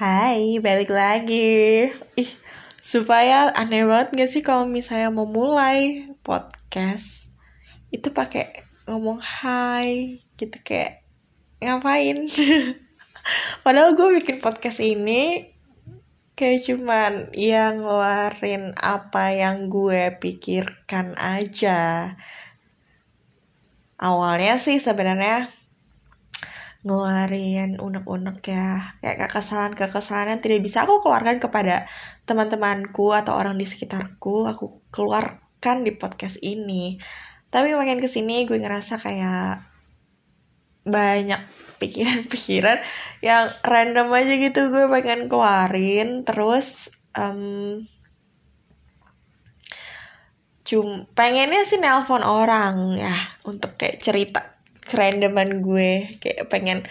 Hai, balik lagi. Ih, supaya aneh banget gak sih kalau misalnya mau mulai podcast itu pakai ngomong hai gitu kayak ngapain? Padahal gue bikin podcast ini kayak cuman yang ngeluarin apa yang gue pikirkan aja. Awalnya sih sebenarnya ngeluarin unek-unek ya. Kayak kekesalan-kekesalan yang tidak bisa aku keluarkan kepada teman-temanku atau orang di sekitarku. Aku keluarkan di podcast ini. Tapi makin ke sini gue ngerasa kayak banyak pikiran-pikiran yang random aja gitu gue pengen keluarin. Terus um, cum pengennya sih nelpon orang ya untuk kayak cerita kerandoman gue kayak pengen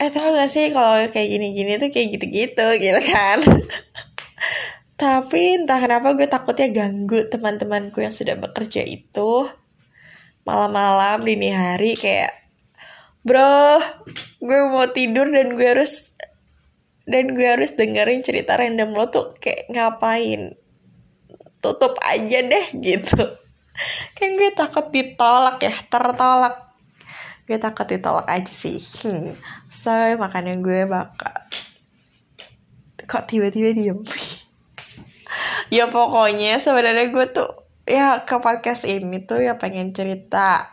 eh tau gak sih kalau kayak gini-gini tuh kayak gitu-gitu gitu kan. Tapi entah kenapa gue takutnya ganggu teman-temanku yang sudah bekerja itu. Malam-malam dini hari kayak bro gue mau tidur dan gue harus dan gue harus dengerin cerita random lo tuh kayak ngapain? Tutup aja deh gitu. Kan gue takut ditolak ya tertolak gue takut ditolak aja sih. Hmm. so makanya gue bakal kok tiba-tiba diem? Ya pokoknya sebenarnya gue tuh ya ke podcast ini tuh ya pengen cerita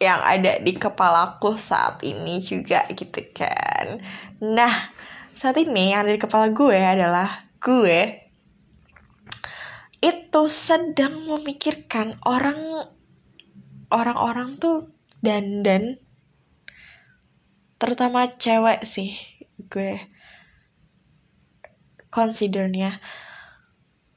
yang ada di kepalaku saat ini juga gitu kan. Nah saat ini yang ada di kepala gue adalah gue itu sedang memikirkan orang orang-orang tuh dandan. Terutama cewek sih gue considernya.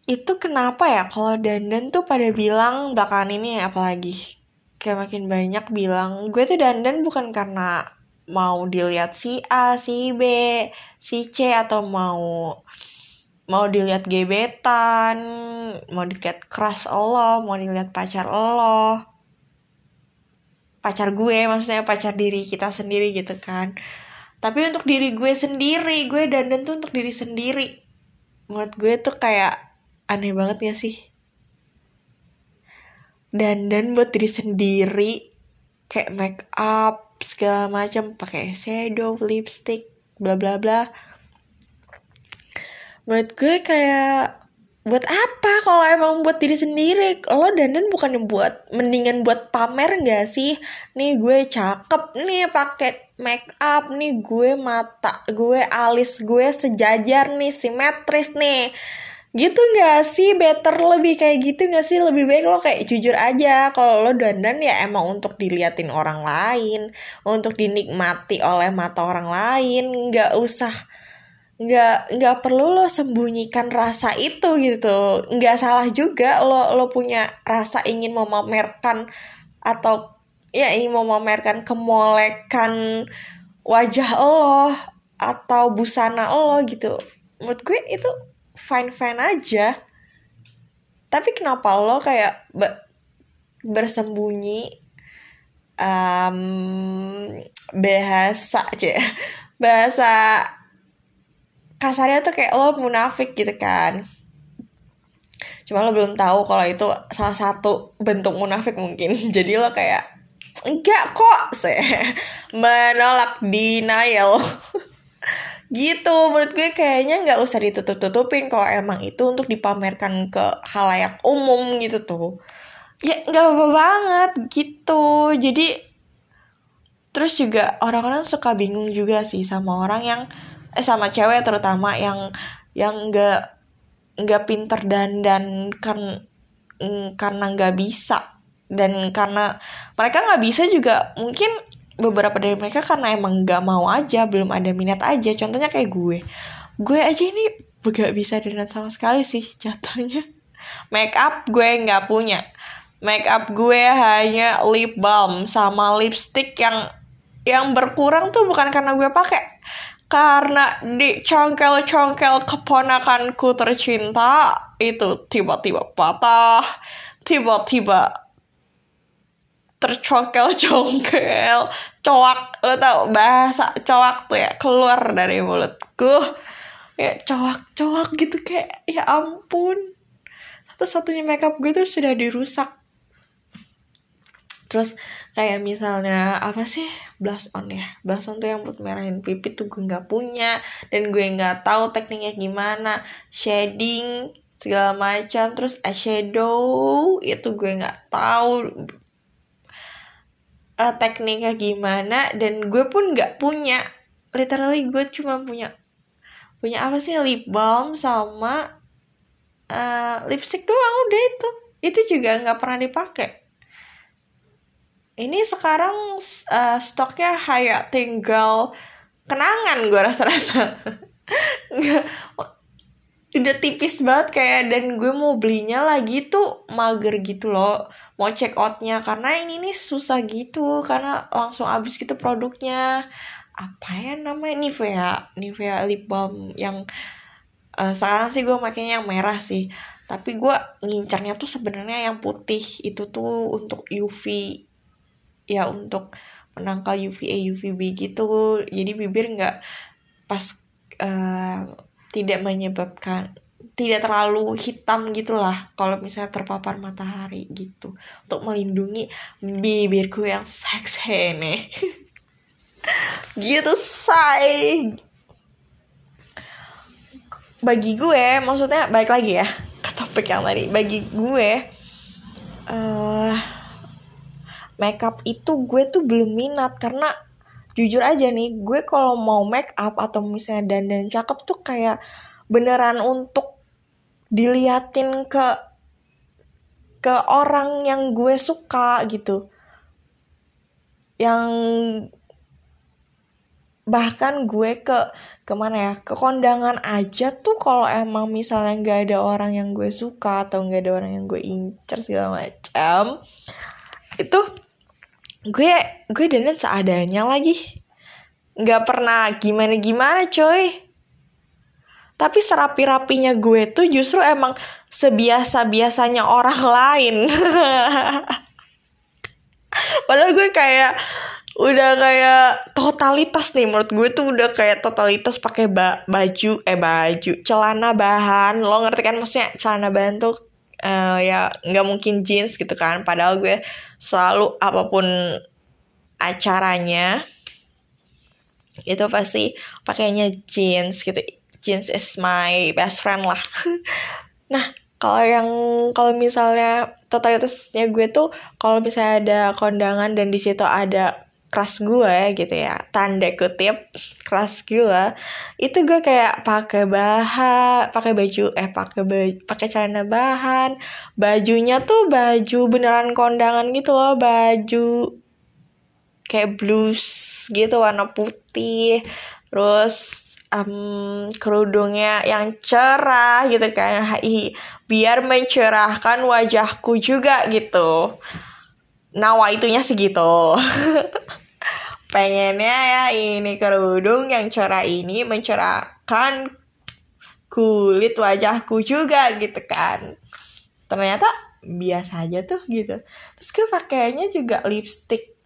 Itu kenapa ya kalau dandan tuh pada bilang belakangan ini apalagi kayak makin banyak bilang gue tuh dandan bukan karena mau dilihat si A, si B, si C atau mau mau dilihat gebetan, mau dilihat crush Allah, mau dilihat pacar Allah pacar gue maksudnya pacar diri kita sendiri gitu kan. Tapi untuk diri gue sendiri gue dandan tuh untuk diri sendiri. Menurut gue tuh kayak aneh banget gak sih? Dandan buat diri sendiri kayak make up segala macam pakai shadow lipstick bla bla bla. Menurut gue kayak buat apa kalau emang buat diri sendiri? Lo dandan bukan buat mendingan buat pamer gak sih? Nih gue cakep nih pakai make up. Nih gue mata gue alis gue sejajar nih simetris nih. Gitu gak sih? Better lebih kayak gitu gak sih? Lebih baik lo kayak jujur aja. Kalau lo dandan ya emang untuk diliatin orang lain untuk dinikmati oleh mata orang lain. Nggak usah nggak nggak perlu lo sembunyikan rasa itu gitu. Nggak salah juga lo lo punya rasa ingin memamerkan atau ya ingin memamerkan kemolekan wajah lo atau busana lo gitu. Menurut gue itu fine fine aja. Tapi kenapa lo kayak be bersembunyi um, bahasa aja bahasa kasarnya tuh kayak lo munafik gitu kan. Cuma lo belum tahu kalau itu salah satu bentuk munafik mungkin. Jadi lo kayak enggak kok sih menolak denial. Gitu menurut gue kayaknya nggak usah ditutup tutupin kalau emang itu untuk dipamerkan ke halayak umum gitu tuh. Ya nggak apa-apa banget gitu. Jadi terus juga orang-orang suka bingung juga sih sama orang yang eh sama cewek terutama yang yang nggak nggak pinter dan dan kan mm, karena nggak bisa dan karena mereka nggak bisa juga mungkin beberapa dari mereka karena emang nggak mau aja belum ada minat aja. Contohnya kayak gue. Gue aja ini gak bisa dan sama sekali sih jatuhnya. Make up gue nggak punya. Make up gue hanya lip balm sama lipstick yang yang berkurang tuh bukan karena gue pakai karena di congkel-congkel keponakanku tercinta itu tiba-tiba patah, tiba-tiba tercongkel-congkel, coak lo tau bahasa coak tuh ya keluar dari mulutku. Ya coak coak gitu kayak ya ampun. Satu satunya makeup gue tuh sudah dirusak terus kayak misalnya apa sih blush on ya? Blush on tuh yang buat merahin pipi tuh gue nggak punya dan gue nggak tahu tekniknya gimana. Shading segala macam. Terus eyeshadow itu gue nggak tahu uh, tekniknya gimana dan gue pun nggak punya. Literally gue cuma punya punya apa sih lip balm sama uh, lipstick doang udah itu. Itu juga nggak pernah dipakai ini sekarang uh, stoknya kayak tinggal kenangan gue rasa-rasa. Udah tipis banget kayak dan gue mau belinya lagi tuh mager gitu loh. Mau check outnya karena ini nih susah gitu karena langsung habis gitu produknya. Apa ya namanya? Nivea Nivea lip balm yang uh, sekarang sih gue makanya yang merah sih. Tapi gue ngincarnya tuh sebenarnya yang putih. Itu tuh untuk UV ya untuk menangkal UVA UVB gitu. Jadi bibir nggak pas uh, tidak menyebabkan tidak terlalu hitam gitulah kalau misalnya terpapar matahari gitu. Untuk melindungi bibirku yang seksi nih gitu say. Bagi gue maksudnya baik lagi ya ke topik yang tadi. Bagi gue uh, makeup itu gue tuh belum minat. Karena jujur aja nih gue kalau mau make up atau misalnya dandan cakep tuh kayak beneran untuk diliatin ke ke orang yang gue suka gitu. Yang bahkan gue ke ke mana ya ke kondangan aja tuh kalau emang misalnya nggak ada orang yang gue suka atau nggak ada orang yang gue incer segala macam itu gue gue dandan seadanya lagi. Nggak pernah gimana gimana coy. Tapi serapi rapinya gue tuh justru emang sebiasa biasanya orang lain. Padahal gue kayak udah kayak totalitas nih menurut gue tuh udah kayak totalitas pakai ba baju eh baju celana bahan. Lo ngerti kan? Maksudnya celana bahan tuh uh, ya nggak mungkin jeans gitu kan. Padahal gue selalu apa pun acaranya itu pasti pakainya jeans gitu. Jeans is my best friend lah. Nah kalau yang kalau misalnya totalitasnya gue tuh kalau misalnya ada kondangan dan di situ ada kelas gue gitu ya tanda kutip kelas gue itu gue kayak pakai bahan pakai baju eh pakai baju pakai celana bahan bajunya tuh baju beneran kondangan gitu loh baju kayak blues gitu warna putih terus um, kerudungnya yang cerah gitu kan biar mencerahkan wajahku juga gitu. Nawa itunya segitu pengennya ya ini kerudung yang cerah ini mencerahkan kulit wajahku juga gitu kan. Ternyata biasa aja tuh gitu. Terus gue pakainya juga lipstick.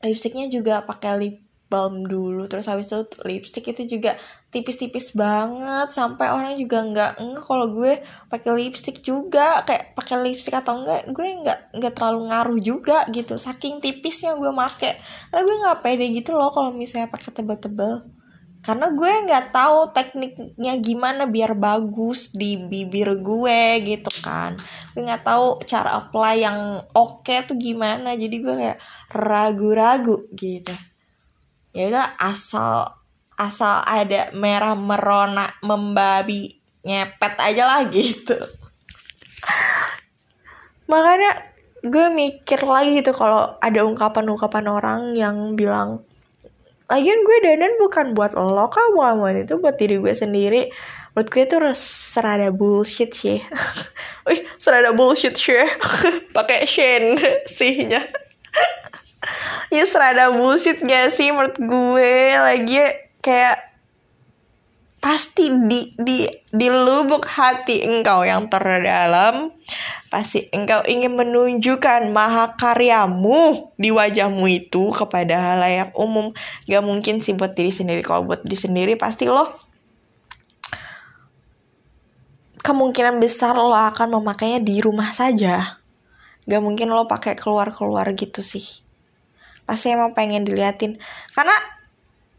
Lipsticknya juga pakai lip balm dulu terus habis itu lipstick itu juga tipis-tipis banget sampai orang juga nggak nggak kalau gue pakai lipstick juga kayak pakai lipstick atau enggak gue nggak nggak terlalu ngaruh juga gitu saking tipisnya gue make. Karena gue nggak pede gitu loh kalau misalnya pakai tebel-tebel. Karena gue nggak tahu tekniknya gimana biar bagus di bibir gue gitu kan. Gue nggak tahu cara apply yang oke okay tuh gimana jadi gue kayak ragu-ragu gitu ya udah asal asal ada merah merona membabi ngepet aja lah gitu. Makanya gue mikir lagi gitu kalau ada ungkapan-ungkapan orang yang bilang lagian gue dandan bukan buat lo kan buat itu buat diri gue sendiri. Buat gue itu serada bullshit sih. Wih serada bullshit sih. Pakai Shane sihnya ya serada bullshit gak sih menurut gue? Lagi kayak pasti di di di lubuk hati engkau yang terdalam pasti engkau ingin menunjukkan mahakaryamu di wajahmu itu kepada halayak umum. Gak mungkin sih buat diri sendiri. Kalau buat diri sendiri pasti lo kemungkinan besar lo akan memakainya di rumah saja. Gak mungkin lo pakai keluar keluar gitu sih pasti emang pengen diliatin karena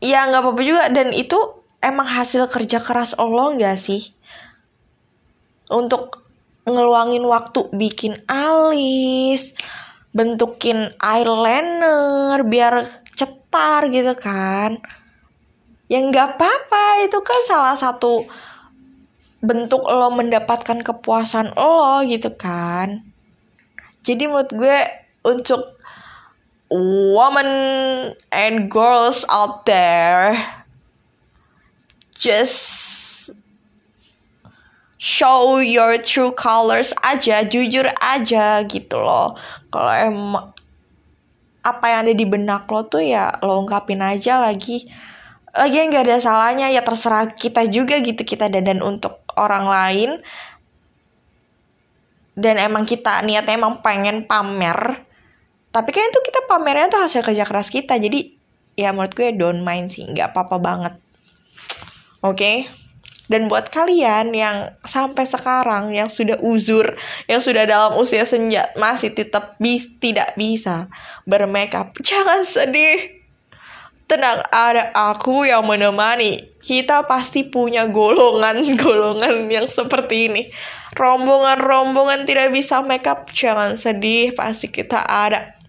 ya nggak apa-apa juga dan itu emang hasil kerja keras Allah nggak sih? Untuk ngeluangin waktu bikin alis, bentukin eyeliner biar cetar gitu kan. Ya nggak apa-apa, itu kan salah satu bentuk lo mendapatkan kepuasan lo gitu kan. Jadi menurut gue untuk woman and girls out there just show your true colors aja, jujur aja gitu loh. Kalau emang apa yang ada di benak lo tuh ya lo ungkapin aja lagi. Lagian gak ada salahnya ya terserah kita juga gitu kita dan untuk orang lain. Dan emang kita niatnya emang pengen pamer. Tapi kan itu kita pamernya tuh hasil kerja keras kita. Jadi ya menurut gue don't mind sih, nggak apa-apa banget. Oke? Okay? Dan buat kalian yang sampai sekarang yang sudah uzur, yang sudah dalam usia senja masih tetap bis, tidak bisa bermakeup, jangan sedih. Tenang, ada aku yang menemani. Kita pasti punya golongan-golongan yang seperti ini. Rombongan-rombongan tidak bisa makeup, jangan sedih, pasti kita ada.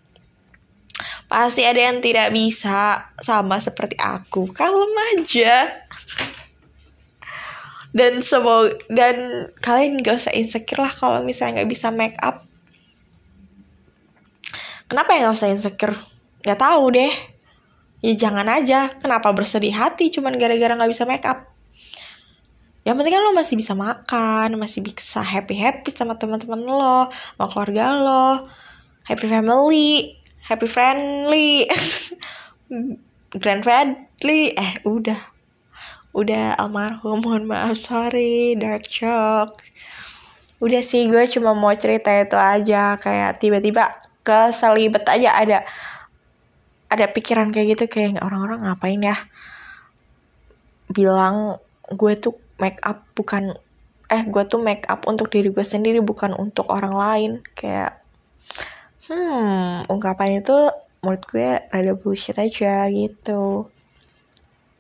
Pasti ada yang tidak bisa sama seperti aku. Kalem aja. Dan semoga dan kalian gak usah insecure lah kalau misalnya nggak bisa make up. Kenapa ya nggak usah insecure? Nggak tahu deh. Ya jangan aja. Kenapa bersedih hati cuman gara-gara nggak bisa make up? Yang penting kan lo masih bisa makan masih bisa happy happy sama teman-teman lo sama keluarga lo happy family happy friendly. Grand friendly. Eh udah. Udah almarhum. Mohon maaf sorry dark shock. Udah sih gue cuma mau cerita itu aja. Kayak tiba-tiba keselibet aja. Ada ada pikiran kayak gitu kayak orang-orang ngapain ya? Bilang gue tuh make up bukan eh gue tuh make up untuk diri gue sendiri bukan untuk orang lain. Kayak hmm. Ungkapan itu menurut gue rada bullshit aja gitu.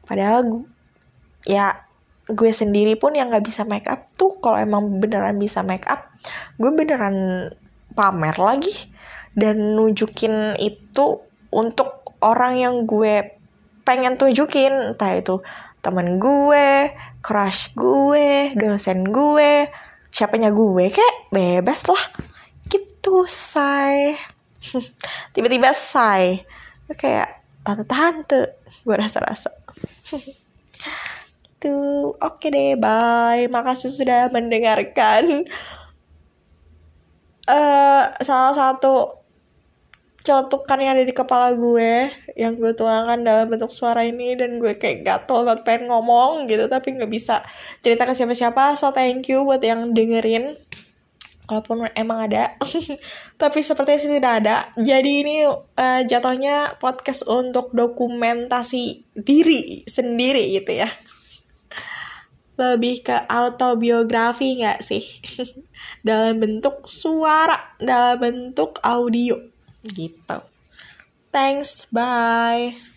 Padahal ya gue sendiri pun yang nggak bisa make up tuh kalau emang beneran bisa make up gue beneran pamer lagi dan nunjukin itu untuk orang yang gue pengen tunjukin. Entah itu temen gue crush gue dosen gue siapanya gue kayak bebas lah gitu say tiba-tiba say kayak tante-tante gue rasa-rasa gitu. Oke deh, bye. Makasih sudah mendengarkan. Uh, salah satu celetukan yang ada di kepala gue yang gue tuangkan dalam bentuk suara ini dan gue kayak gatel banget pengen ngomong gitu tapi nggak bisa cerita ke siapa-siapa so thank you buat yang dengerin kalaupun emang ada tapi sepertinya sih tidak ada jadi ini uh, jatuhnya podcast untuk dokumentasi diri sendiri gitu ya lebih ke autobiografi nggak sih? dalam bentuk suara, dalam bentuk audio gitu. Thanks, bye.